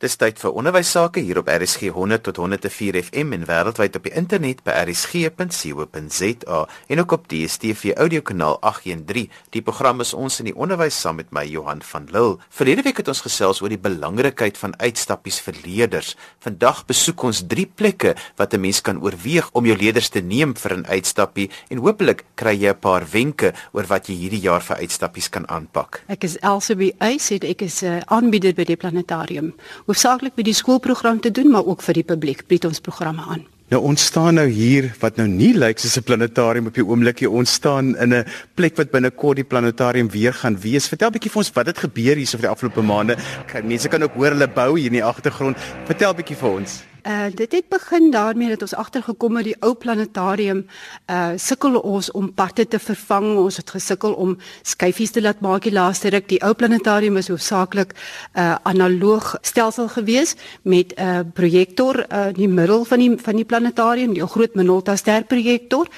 Dis tyd vir onderwys sake hier op RSG 100 tot 104 FM en wêreldwyd op die internet by rsg.co.za en ook op die DStv audiokanaal 813. Die program is ons in die onderwys saam met my Johan van Lille. Verlede week het ons gesels oor die belangrikheid van uitstappies vir leerders. Vandag besoek ons drie plekke wat 'n mens kan oorweeg om jou leerders te neem vir 'n uitstappie en hopelik kry jy 'n paar wenke oor wat jy hierdie jaar vir uitstappies kan aanpak. Ek is Elsabie Eys, ek is 'n uh, aanbieder by die planetarium hoofsaaklik met die skoolprogram te doen, maar ook vir die publiek bied ons programme aan. Nou ons staan nou hier wat nou nie lyk soos 'n planetarium op die oomblikie. Ons staan in 'n plek wat binnekort die planetarium weer gaan wees. Vertel 'n bietjie vir ons wat het gebeur hier so vir die afgelope maande. Mense kan ook hoor hulle bou hier in die agtergrond. Vertel 'n bietjie vir ons. Uh dit het begin daarmee dat ons agtergekom het die ou planetarium uh sukkel ons om parte te vervang. Ons het gesukkel om skyfies te laat maak die laaste ruk. Die ou planetarium is hoofsaaklik 'n uh, analoog stelsel gewees met 'n uh, projektor uh, in die middel van die van die planetarium, die groot Minolta ster projektor.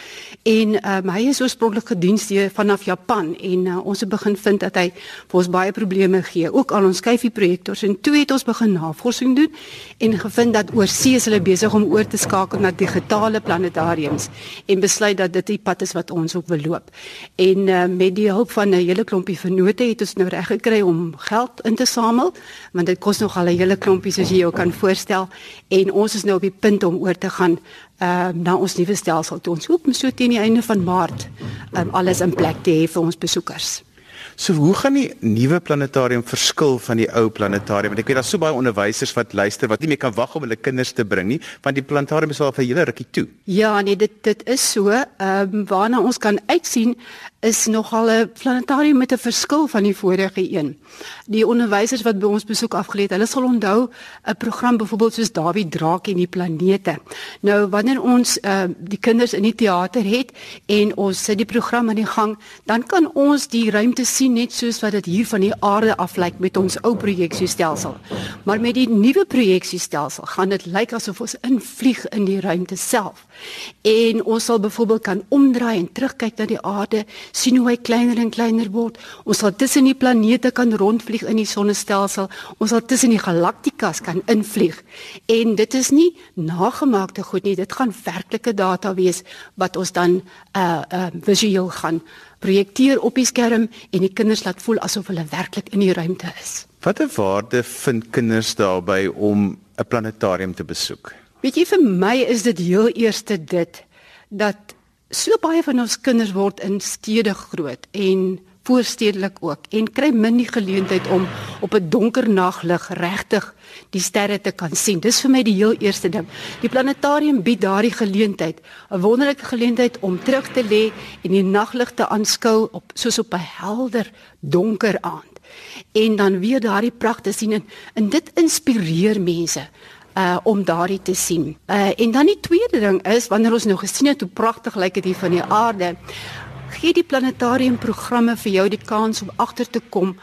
En um, hy is oorspronklik gediensde vanaf Japan en uh, ons het begin vind dat hy vir ons baie probleme gee, ook al ons skyfie projektors. En toe het ons begin navorsing doen en gevind dat oor oorsee is hulle besig om oor te skakel na digitale planetariums en besluit dat dit die pad is wat ons op wil loop. En uh, met die hulp van 'n hele klompie vennote het ons nou reg gekry om geld in te samel want dit kos nog al 'n hele klompie soos jy jou kan voorstel en ons is nou op die punt om oor te gaan uh, na ons nuwe stelsel. Ons hoop so teen die einde van Maart um, alles in plek te hê vir ons besoekers. So hoe gaan die nuwe planetarium verskil van die ou planetarium? Want ek weet daar's so baie onderwysers wat luister wat nie meer kan wag om hulle kinders te bring nie, want die planetarium is al vir hele rukkie toe. Ja, nee, dit dit is so. Ehm um, waarna ons kan uitsien is nogal 'n planetarium met 'n verskil van die vorige een. Die onderwysers wat by ons besoek afgelê het, hulle sal onthou 'n program byvoorbeeld soos Dawie Draak en die planete. Nou wanneer ons uh, die kinders in die teater het en ons sit die program aan die gang, dan kan ons die ruimte sien net soos wat dit hier van die aarde af lyk met ons ou projeksiestelsel. Maar met die nuwe projeksiestelsel gaan dit lyk asof ons invlieg in die ruimte self. En ons sal byvoorbeeld kan omdraai en terugkyk na die aarde sien hoe hy kleiner en kleiner word. Ons sal tussen die planete kan rondvlieg in die sonnestelsel. Ons sal tussen die galaktikas kan invlieg. En dit is nie nagemaakte goed nie. Dit gaan werklike data wees wat ons dan uh uh visueel gaan projekteer op die skerm en die kinders laat voel asof hulle werklik in die ruimte is. Watter waarde vind kinders daarbey om 'n planetarium te besoek? Weet jy vir my is dit heel eerste dit dat so baie van ons kinders word in stede groot en voorstedelik ook en kry min die geleentheid om op 'n donker naglig regtig die sterre te kan sien. Dis vir my die heel eerste ding. Die planetarium bied daardie geleentheid, 'n wonderlike geleentheid om terug te lê en die naglig te aanskou op soos op 'n helder donker aand. En dan weer daardie pragte sien en, en dit inspireer mense uh om daardie te sien. Uh en dan die tweede ding is wanneer ons nou gesien het hoe pragtig lyk dit van die aarde, gee die planetarium programme vir jou die kans om agter te kom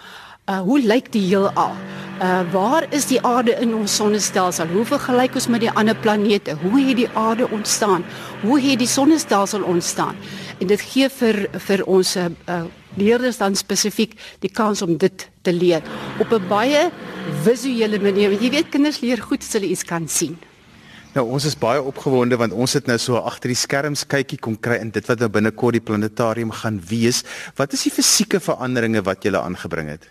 uh hoe lyk die heelal? Uh waar is die aarde in ons sonnestelsel? Hoe vergelyk ons met die ander planete? Hoe het die aarde ontstaan? Hoe het die sonnestelsel ontstaan? En dit gee vir vir ons uh, uh leerders dan spesifiek die kans om dit te leer op 'n baie visuele manier. Want jy weet kinders leer goed as hulle iets kan sien. Nou ons is baie opgewonde want ons sit nou so agter die skerms kykie kom kry in dit wat nou binnekort die planetarium gaan wees. Wat is die fisieke veranderinge wat jy aangebring het?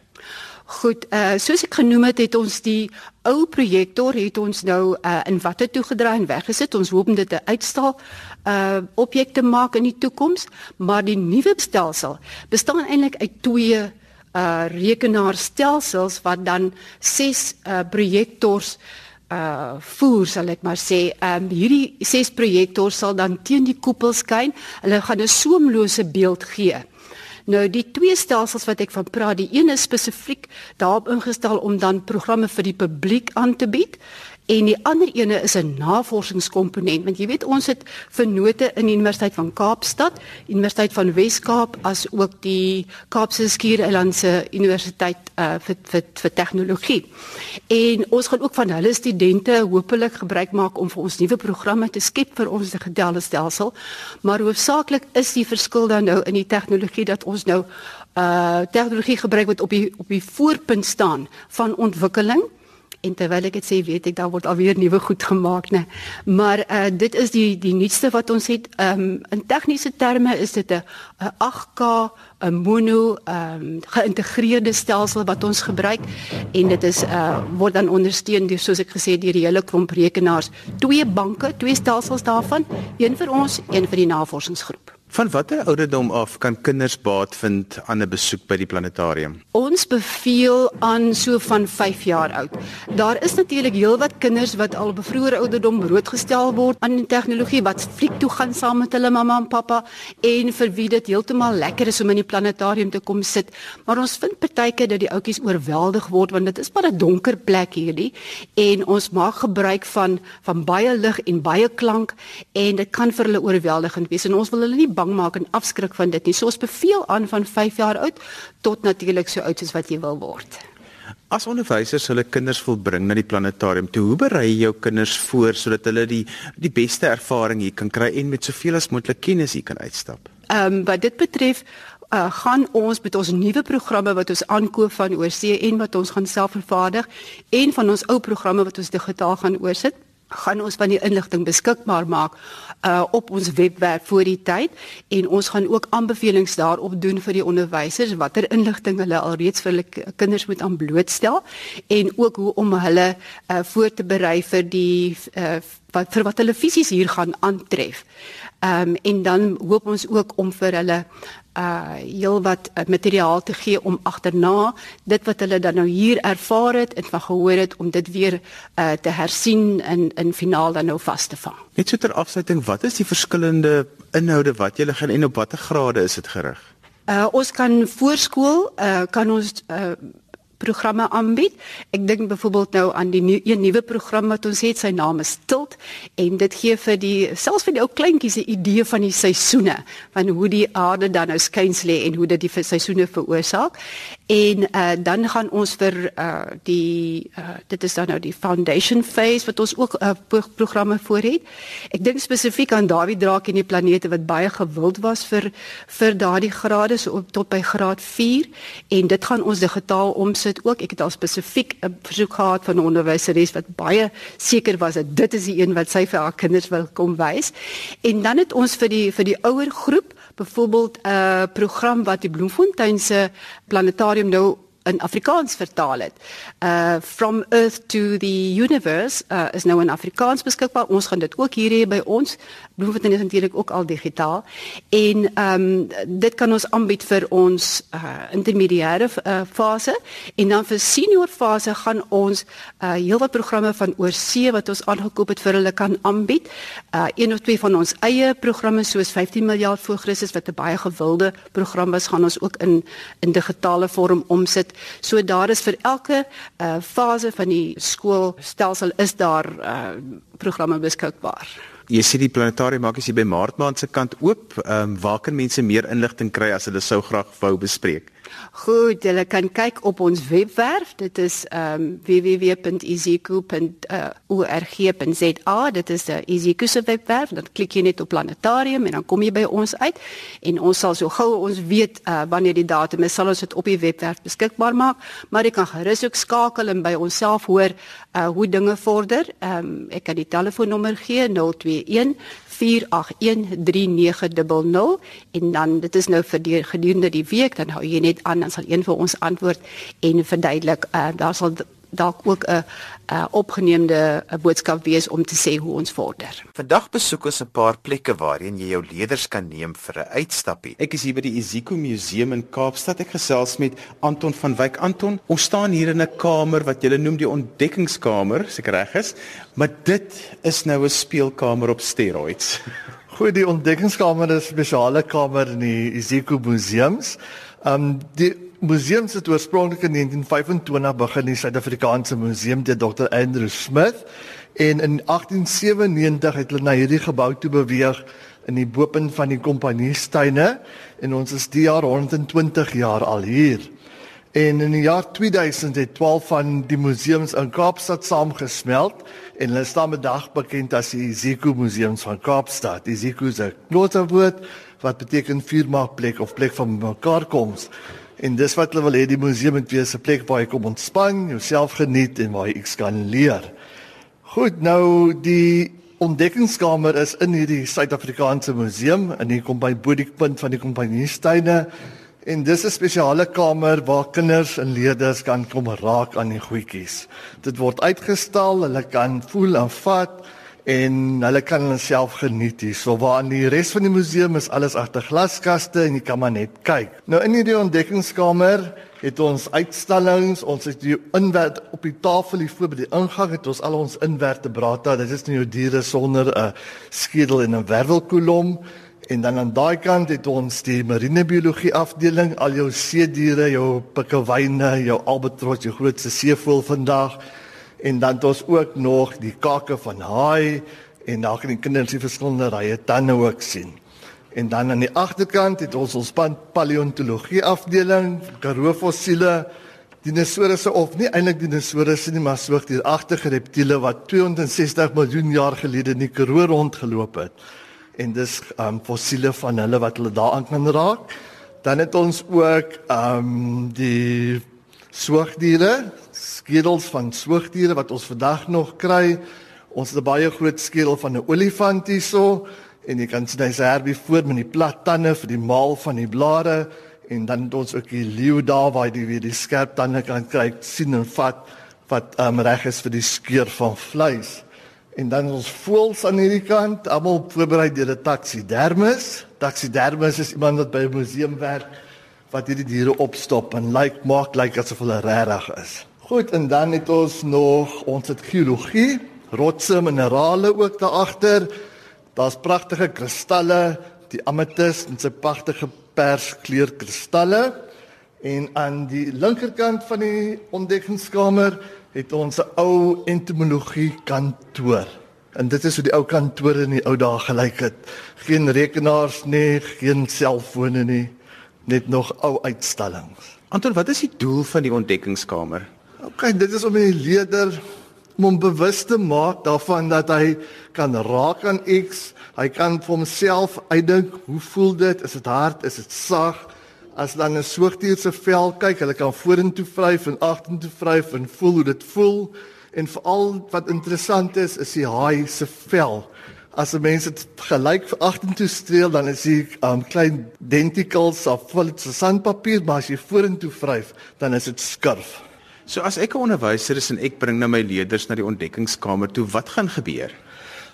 Goed, uh soos ek genoem het, het ons die ou projektor het ons nou uh in watte toegedraai en weggesit. Ons hoop om dit 'n uitstal uh objek te maak in die toekoms, maar die nuwe stelsel bestaan eintlik uit twee uh rekenaarstelsels wat dan ses uh projektors uh voer sal ek maar sê. Ehm um, hierdie ses projektors sal dan teen die koepel skyn. Hulle gaan 'n soemlose beeld gee. Nou die twee stelsels wat ek van praat, die een is spesifiek daarop ingestel om dan programme vir die publiek aan te bied En die ander ene is 'n navorsingskomponent want jy weet ons het vennote in die Universiteit van Kaapstad, Universiteit van Wes-Kaap as ook die Kaapse Skiereilandse Universiteit uh, vir vir vir tegnologie. En ons gaan ook van hulle studente hopelik gebruik maak om vir ons nuwe programme te skep vir ons digitale stelsel. Maar hoofsaaklik is die verskil dan nou in die tegnologie dat ons nou uh tegnologie gebruik wat op die op die voorpunt staan van ontwikkeling En terwyl ek dit sê, weet ek daar word alweer nuwe goed gemaak, né? Maar uh dit is die die nuutste wat ons het. Ehm um, in tegniese terme is dit 'n 8K 'n mono ehm um, geïntegreerde stelsel wat ons gebruik en dit is uh word dan ondersteun deur soos ek gesê deur die hele klomp rekenaars. Twee banke, twee stelsels daarvan, een vir ons, een vir die navorsingsgroep. Van watter ouderdom af kan kinders baat vind aan 'n besoek by die planetarium? Ons beveel aan so van 5 jaar oud. Daar is natuurlik heelwat kinders wat al op 'n vroeë ouderdom blootgestel word aan die tegnologie wat fliek toe gaan saam met hulle mamma en pappa en vir wie dit heeltemal lekker is om in die planetarium te kom sit. Maar ons vind partykeer dat die ouetjies oorweldig word want dit is maar 'n donker plek hierdie en ons maak gebruik van van baie lig en baie klank en dit kan vir hulle oorweldigend wees en ons wil hulle nie bang maak en afskrik van dit nie. So ons beveel aan van 5 jaar oud tot natuurlik so oud soos wat jy wil word. As onderwysers hulle kinders wil bring na die planetarium, toe hoe berei jy jou kinders voor sodat hulle die die beste ervaring hier kan kry en met soveel as moontlik kennis hier kan uitstap? Ehm um, wat dit betref Uh, gaan ons met ons nuwe programme wat ons aankoop van oorsee en wat ons gaan self vervaardig en van ons ou programme wat ons digitaal gaan oorsit gaan ons van die inligting beskikbaar maak uh op ons webwerf voor die tyd en ons gaan ook aanbevelings daarop doen vir die onderwysers watter inligting hulle alreeds vir hulle kinders moet aan blootstel en ook hoe om hulle uh voor te berei vir die uh wat vir wat hulle fisies hier gaan aantref. Ehm um, en dan hoop ons ook om vir hulle uh heel wat uh, materiaal te gee om agterna dit wat hulle dan nou hier ervaar het en van gehoor het om dit weer uh te hersien in in finaal dan nou vas te vang. Net so ter afsluiting, wat is die verskillende inhoude wat jy gaan en op watter grade is dit gerig? Uh ons kan voorskool uh kan ons uh programme aanbied. Ek dink byvoorbeeld nou aan die nuwe nuwe program wat ons het, sy naam is Tilt en dit gee vir die selfs vir die ou kleintjies 'n idee van die seisoene, van hoe die aarde dan nou skuins lê en hoe dit die seisoene veroorsaak. En uh, dan gaan ons vir uh, die uh, dit is dan nou die foundation phase wat ons ook uh, programme voor het. Ek dink spesifiek aan Dawie draak en die planete wat baie gewild was vir vir daardie grade so op tot by graad 4 en dit gaan ons digitaal omsit dit ook. Ek het al spesifiek 'n versoek gehad van 'n onderwyseres wat baie seker was dat dit is die een wat sy vir haar kinders wil kom wys. En dan het ons vir die vir die ouer groep byvoorbeeld 'n uh, program wat die Bloemfontein se planetarium nou in Afrikaans vertaal het. Uh From Earth to the Universe uh, is nou in Afrikaans beskikbaar. Ons gaan dit ook hier hê by ons. Bloemfontein is natuurlik ook al digitaal. En ehm um, dit kan ons aanbied vir ons uh intermediêre uh, fase en dan vir senior fase gaan ons uh heelwat programme van oorsee wat ons aangekoop het vir hulle kan aanbied. Uh een of twee van ons eie programme soos 15 miljard voor Christus wat 'n baie gewilde program was, gaan ons ook in in digitale vorm omsit So daar is vir elke uh, fase van die skoolstelsel is daar uh, programme beskikbaar. Jy sê die planetarium maak as jy by Maartmaand se kant oop, ehm um, waar kan mense meer inligting kry as hulle sou graag wou bespreek? Goed, julle kan kyk op ons webwerf. Dit is ehm um, www.easyco.org.za. Dit is 'n Easyco se webwerf. Dan klik jy net op planetarium en dan kom jy by ons uit en ons sal so gou ons weet uh, wanneer die datum is, sal ons dit op die webwerf beskikbaar maak. Maar jy kan gerus ook skakel en by onsself hoor uh, hoe dinge vorder. Ehm um, ek kan die telefoonnommer gee 021 0891383900 en dan dit is nou vir die gedurende die week dan hou jy net aan dan sal een van ons antwoord en verduidelik uh, daar sal dalk ook 'n 'n opgeneemde 'n boodskap wees om te sê hoe ons vorder. Vandag besoek ons 'n paar plekke waarheen jy jou leerders kan neem vir 'n uitstappie. Ek is hier by die Iziko Museum in Kaapstad. Ek gesels met Anton van Wyk. Anton, ons staan hier in 'n kamer wat jy noem die ontdekkingskamer, seker reg is, maar dit is nou 'n speelkamer op steroids. Goed, die ontdekkingskamer is 'n spesiale kamer in die Iziko Museums. Um die museum het oorspronklik in 1925 begin in die Suid-Afrikaanse Museum deur Dr. Andrew Smith en in 1897 het hulle na hierdie gebou toe beweeg in die bopunt van die kompanjiestuine en ons is die jaar 120 jaar al hier. En in die jaar 2000 het 12 van die museums in Kaapstad saamgesmelt en hulle staan vandag bekend as die Ziko Museums van Kaapstad. Die Ziko se Noordwoord wat beteken vuurmaakplek of plek van mekaarkoms. En dis wat hulle wil hê die museum moet wees 'n plek waar jy kom ontspan, jouself geniet en waar jy iets kan leer. Goed, nou die ontdekkingskamer is in hierdie Suid-Afrikaanse museum en hier kom by Bodikpunt van die Kompanjiestuine en dis 'n spesiale kamer waar kinders en leerders kan kom raak aan die goedjies. Dit word uitgestal, hulle kan voel en vat en hulle kan hulle self geniet hier. So waar in die res van die museum is alles agter glaskaste en jy kan maar net kyk. Nou in hierdie ontdekkingskamer het ons uitstallings, ons het die inwerk op die tafel hier voor by die ingang het ons al ons invertebrata. Dit is nie jou diere sonder 'n skedel en 'n wervelkolom en dan aan daai kant het ons die marinebiologie afdeling, al jou see diere, jou pikkewyne, jou albatros, jou grootste seevoël vandag en dan het ons ook nog die kake van haai en daar kan die kinders die verskillende rye tande ook sien. En dan aan die agterkant het ons ons paleontologie afdeling, Karoo fossiele, dinosourusse of nie eintlik dinosourusse nie, maar soogdieragtige reptiele wat 260 miljoen jaar gelede in die Karoo rondgeloop het. En dis um fossiele van hulle wat hulle daaraan kan raak. Dan het ons ook um die soogdiere, skedels van soogdiere wat ons vandag nog kry. Ons het 'n baie groot skedel van 'n olifant hierso en jy kan sien hy's herbie voor met die plat tande vir die maal van die blare en dan het ons ook die leeu daar waar jy weer die skerp tande kan kry sien en vat wat um, reg is vir die skeur van vleis. En dan ons voels aan hierdie kant almal voorberei deur 'n taxidermis taxidermis is iemand wat by 'n museum werk wat hierdie diere opstop en lyk like, maak lyk like asof hulle regtig is goed en dan het ons nog ons het geologie rotse minerale ook daar agter Daar's pragtige kristalle, die ametis en sy pragtige perskleur kristalle. En aan die linkerkant van die ontdekkingskamer het ons 'n ou entomologie kantoor. En dit is hoe die ou kantore in die ou dae gelyk het. Geen rekenaars nie, geen selfone nie, net nog ou uitstallings. Anton, wat is die doel van die ontdekkingskamer? OK, dit is om die leerder om hom bewus te maak daarvan dat hy kan raak aan X, hy kan vir homself uitdink, hoe voel dit? Is dit hard? Is dit sag? As dan 'n soogdier se vel kyk, hulle kan vorentoe vryf en agtertoe vryf en voel hoe dit voel. En veral wat interessant is, is die haai se vel. As 'n mens dit gelyk vir agtertoe streel, dan is die um, klein denticles of dit se sandpapier, maar as jy vorentoe vryf, dan is dit skurf. So as ek 'n onderwyser is en ek bring nou my leerders na die ontdekkingskamer toe, wat gaan gebeur?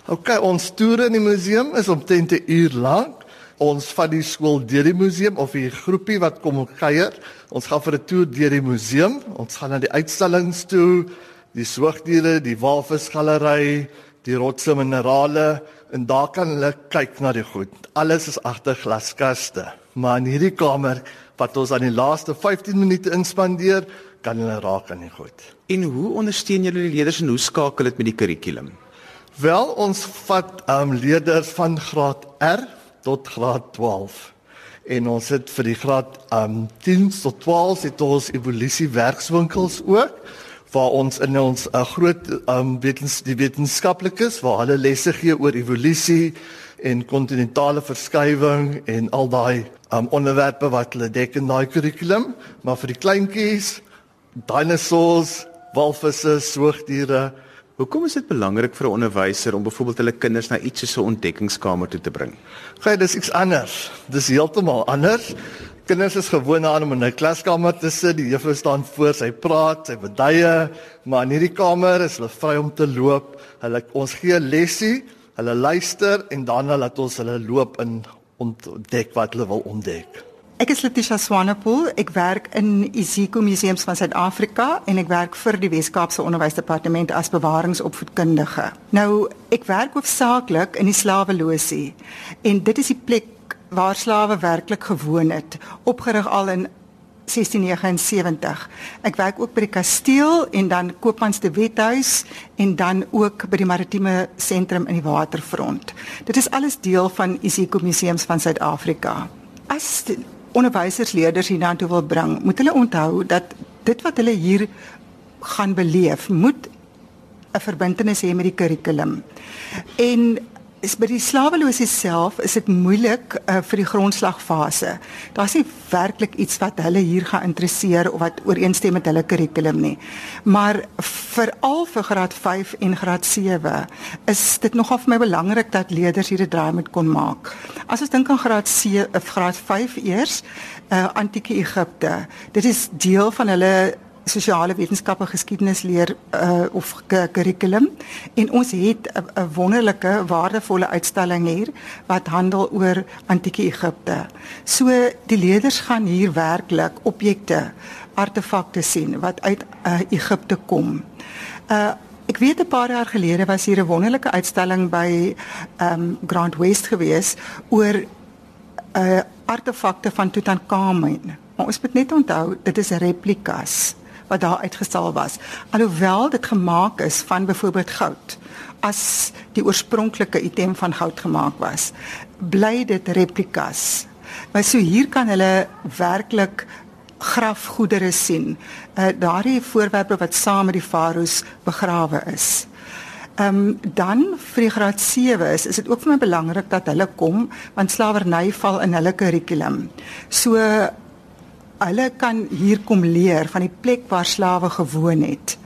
OK, ons toere in die museum is omtrent 'n uur lank. Ons vat die skool deur die museum of die groepie wat kom kuier. Ons gaan vir 'n toer deur die museum. Ons gaan na die uitstallings toe, die soogdiere, die walvisgalery, die rotse minerale en daar kan hulle kyk na die goed. Alles is agter glaskaste. Maar in hierdie kamer wat ons aan die laaste 15 minute inspandeer, kan hulle raak aan die goed. En hoe ondersteun julle die leerders en hoe skakel dit met die kurrikulum? Wel, ons vat ehm um, leerders van graad R tot graad 12. En ons het vir die graad ehm um, 10 tot 12 het ons evolusie werkswinkels ook waar ons in ons 'n uh, groot ehm um, wetens die wetenskaplikes waar hulle lesse gee oor evolusie en kontinentale verskywing en al daai um, onderwerpe wat hulle dek in daai kurrikulum, maar vir die kleintjies dinosaurs, walvisse, soogdiere. Hoekom is dit belangrik vir 'n onderwyser om byvoorbeeld hulle kinders na iets so 'n ontdekkingskamer toe te bring? Kyk, dis iets anders. Dis heeltemal anders. Kinders is gewoond aan om in 'n klaskamer te sit, die juffrou staan voor, sy praat, sy beduie, maar in hierdie kamer is hulle vry om te loop. Hulle ons gee lesie, hulle luister en dan laat ons hulle loop en ontdek wat hulle wil ontdek. Ek is Letitia Swanepoel. Ek werk in Isiko Museums van Suid-Afrika en ek werk vir die Wes-Kaapse Onderwysdepartement as bewaringsopvoedkundige. Nou, ek werk hoofsaaklik in die slaweloosie en dit is die plek waar slawe werklik gewoon het, opgerig al in 1679. Ek werk ook by die kasteel en dan Koopmans de Wethuis en dan ook by die maritieme sentrum in die waterfront. Dit is alles deel van Isiko Museums van Suid-Afrika. As onderwysersleerders hiernatoe wil bring, moet hulle onthou dat dit wat hulle hier gaan beleef, moet 'n verbintenis hê met die kurrikulum. En is by die slawelose self is dit moeilik uh, vir die grondslagfase. Daar's nie werklik iets wat hulle hier gaan interesseer of wat ooreenstem met hulle kurrikulum nie. Maar veral vir graad 5 en graad 7 is dit nogal vir my belangrik dat leerders hierdie draai moet kon maak. As ons dink aan graad 7 of graad 5 eers, uh, antieke Egipte. Dit is deel van hulle sosiale wetenskappe geskiedenis leer uh, of kurrikulum en ons het 'n wonderlike waardevolle uitstalling hier wat handel oor antieke Egipte. So die leerders gaan hier werklik objekte, artefakte sien wat uit uh, Egipte kom. Uh Ek weet 'n paar jaar gelede was hier 'n wonderlike uitstalling by um Grand West gewees oor uh artefakte van Tutankhamun. Maar ons moet net onthou, dit is replikas wat daar uitgestal was. Alhoewel dit gemaak is van byvoorbeeld goud as die oorspronklike item van goud gemaak was, bly dit replikas. Maar so hier kan hulle werklik grafgoedere sien. Uh daardie voorwerpe wat saam met die farao's begrawe is. Ehm um, dan vir graad 7 is is dit ook vir my belangrik dat hulle kom want slawerny val in hulle kurrikulum. So hulle kan hier kom leer van die plek waar slawe gewoon het.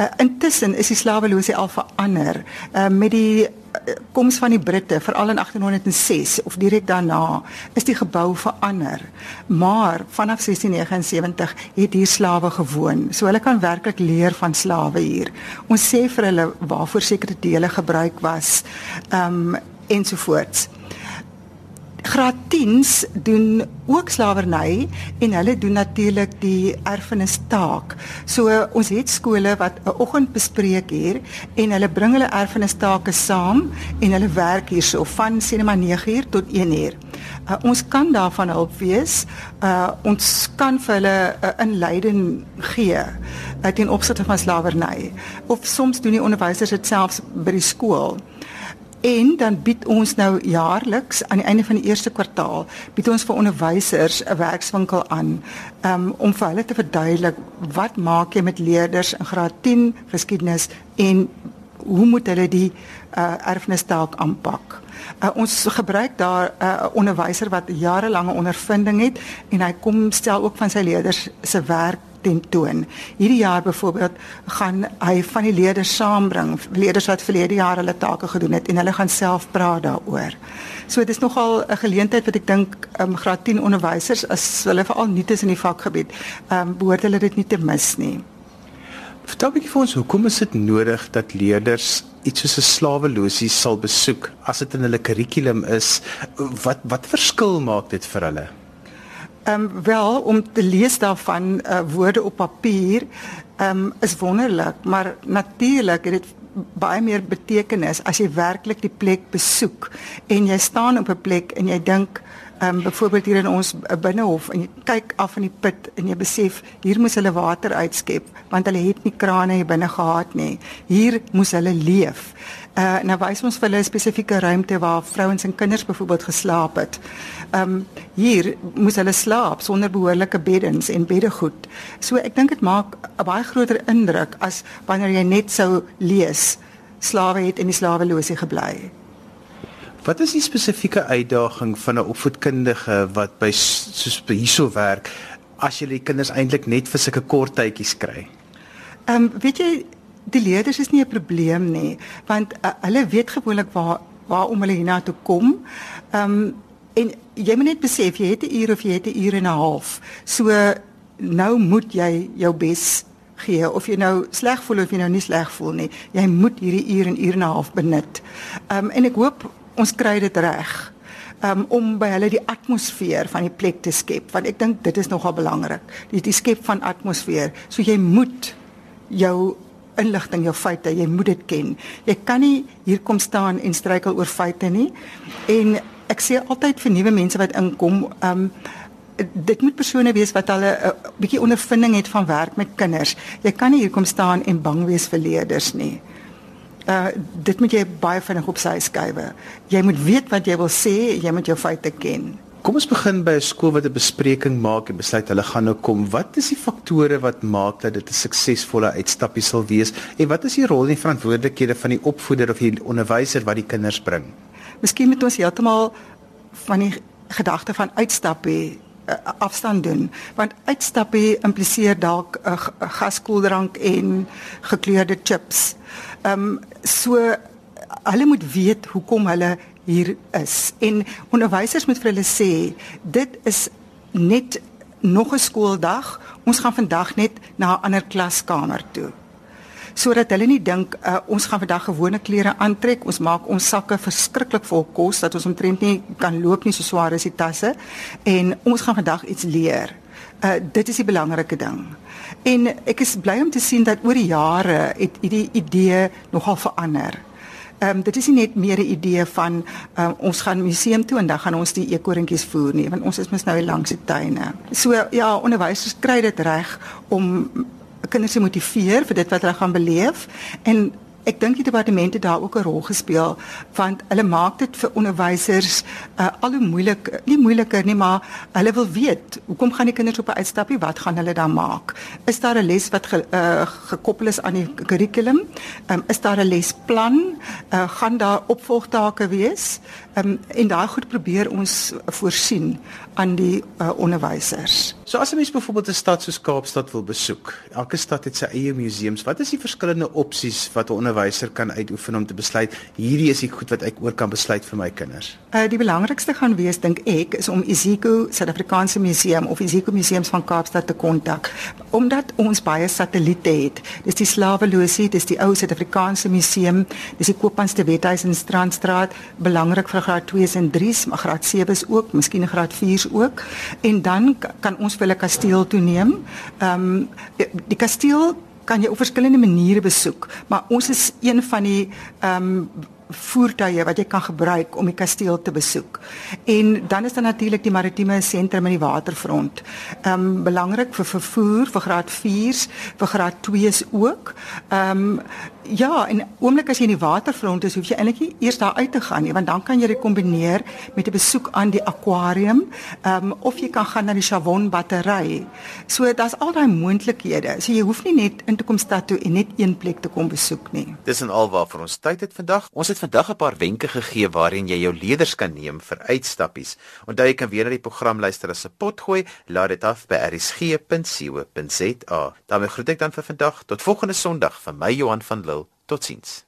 Uh, intussen is die slaweloosheid al verander uh, met die uh, koms van die Britte veral in 1806 of direk daarna is die gebou verander. Maar vanaf 1679 het hier slawe gewoon. So hulle kan werklik leer van slawe hier. Ons sê vir hulle waarvoor sekere dele gebruik was. Ehm um, ensovoorts graad 10s doen ook slawerny en hulle doen natuurlik die erfenis taak. So ons het skole wat 'n oggend bespreek hier en hulle bring hulle erfenis take saam en hulle werk hierso van sê net maar 9uur tot 1uur. Uh, ons kan daarvan hulp wees. Uh, ons kan vir hulle 'n uh, inleiding gee uh, ten opsigte van slawerny. Of soms doen die onderwysers dit selfs by die skool. En dan bied ons nou jaarliks aan die einde van die eerste kwartaal bied ons vir onderwysers 'n werkswinkel aan um, om vir hulle te verduidelik wat maak jy met leerders in graad 10 geskiedenis en hoe moet hulle die uh, erfenisstaak aanpak. Uh, ons gebruik daar 'n uh, onderwyser wat jarelange ondervinding het en hy kom stel ook van sy leerders se werk tentoon. Hierdie jaar byvoorbeeld gaan hy van die leerders saambring, leerders wat verlede jaar hulle take gedoen het en hulle gaan self praat daaroor. So dit is nogal 'n geleentheid wat ek dink um, graad 10 onderwysers as hulle veral nuut is in die vakgebied, ehm um, behoort hulle dit nie te mis nie. Vertel bietjie vir ons, hoekom is dit nodig dat leerders iets soos 'n slaweloosie sal besoek as dit in hulle kurrikulum is? Wat wat verskil maak dit vir hulle? Ehm um, wel om te lees daarvan uh, woorde op papier ehm um, is wonderlik, maar natuurlik het dit baie meer betekenis as jy werklik die plek besoek en jy staan op 'n plek en jy dink ehm um, byvoorbeeld hier in ons binnehof en jy kyk af in die put en jy besef hier moes hulle water uitskep want hulle het nie krane hier binne gehad nie. Hier moes hulle leef. Uh nou wys ons vir hulle 'n spesifieke ruimte waar vrouens en kinders byvoorbeeld geslaap het. Um hier moes hulle slaap sonder behoorlike beddens en beddegoed. So ek dink dit maak 'n baie groter indruk as wanneer jy net sou lees slawe het in die slaweloosie gebly. Wat is die spesifieke uitdaging van 'n opvoedkundige wat by soos hierso werk as jy die kinders eintlik net vir sulke kort tydjies kry? Ehm um, weet jy die leerders is nie 'n probleem nie, want uh, hulle weet gewoonlik waar waarom hulle hiernatoe kom. Ehm um, en jy moet net besef jy het 'n uur of jy het 'n uur en 'n half. So nou moet jy jou bes gee of jy nou sleg voel of jy nou nie sleg voel nie. Jy moet hierdie uur en uur en 'n half benut. Ehm um, en ek hoop ons kry dit reg. Um, om by hulle die atmosfeer van die plek te skep want ek dink dit is nogal belangrik die, die skep van atmosfeer so jy moet jou inligting, jou feite, jy moet dit ken. Jy kan nie hier kom staan en struikel oor feite nie. En ek sê altyd vir nuwe mense wat inkom, ehm um, dit moet persone wees wat hulle 'n uh, bietjie ondervinding het van werk met kinders. Jy kan nie hier kom staan en bang wees vir leerders nie. Uh dit moet jy baie vinnig op sy skuwe. Jy moet weet wat jy wil sê, jy moet jou feite ken. Kom ons begin by 'n skool wat 'n bespreking maak en besluit hulle gaan nou kom. Wat is die faktore wat maak dat dit 'n suksesvolle uitstappie sal wees? En wat is die rol en verantwoordelikhede van die opvoeder of die onderwyser wat die kinders bring? Miskien moet ons heeltemal van die gedagte van uitstap hê uh, afstand doen want uitstappie impliseer dalk 'n uh, gaskoeldrank en gekleurde chips. Ehm um, so hulle moet weet hoekom hulle hier is. En onderwysers moet vir hulle sê dit is net nog 'n skooldag. Ons gaan vandag net na 'n ander klaskamer toe. Sodat hulle nie dink uh, ons gaan vandag gewone klere aantrek. Ons maak ons sakke verskriklik vol kos dat ons omtrent nie kan loop nie so swaar is die tasse. En ons gaan vandag iets leer. Uh, dit is die belangrike ding. En ek is bly om te sien dat oor die jare het die idee nogal verander Ehm um, dit is nie net meer 'n idee van um, ons gaan museum toe en dan gaan ons die eekorintjies voer nie want ons is mos nou hier langs die tuine. So ja, onderwysers kry dit reg om kinders se motiveer vir dit wat hulle gaan beleef en ek dink die departemente daar ook 'n rol gespeel want hulle maak dit vir onderwysers uh, al hoe moeilik nie moeiliker nie maar hulle wil weet hoekom gaan die kinders op 'n uitstappie wat gaan hulle dan maak? Is daar 'n les wat ge, uh, gekoppel is aan die kurrikulum um, is daar 'n lesplan? Uh, gaan daar opvolgtake wees um, en daai goed probeer ons voorsien aan die uh, onderwysers So as 'n mens byvoorbeeld 'n stad soos Kaapstad wil besoek, elke stad het sy eie museums. Wat is die verskillende opsies wat 'n onderwyser kan uitoefen om te besluit hierdie is die goed wat ek oor kan besluit vir my kinders? Uh die belangrikste gaan wees dink ek is om Isiko Suid-Afrikaanse Museum of Isiko Museums van Kaapstad te kontak omdat ons baie satelliete het. Dis die Slaweloosie, dis die ou Suid-Afrikaanse Museum, dis die Koopmans te Wethuis in Strandstraat, belangrik vir graad 2s en 3s, maar graad 7s ook, miskien graad 4s ook. En dan kan ons hulle kasteel toe neem. Ehm um, die kasteel kan jy op verskillende maniere besoek, maar ons is een van die ehm um, voertuie wat jy kan gebruik om die kasteel te besoek. En dan is daar natuurlik die maritieme sentrum in die waterfront. Ehm um, belangrik vir vervoer vir graad 4s, vir graad 2s ook. Ehm um, Ja, en oomblik as jy in die waterfront is, hoef jy eintlik nie eers daar uit te gaan nie, want dan kan jy dit kombineer met 'n besoek aan die akwarium, ehm um, of jy kan gaan na die Chavon battery. So daar's al daai moontlikhede. So jy hoef nie net in te kom stad toe en net een plek te kom besoek nie. Dis en alwaar vir ons tyd het vandag. Ons het vandag 'n paar wenke gegee waarin jy jou leerders kan neem vir uitstappies. Onthou jy kan weer na die program luister as 'n pot gooi. Laat dit af by rsg.co.za. daarmee groet ek dan vir vandag. Tot volgende Sondag van my Johan van Lille. Totsiens.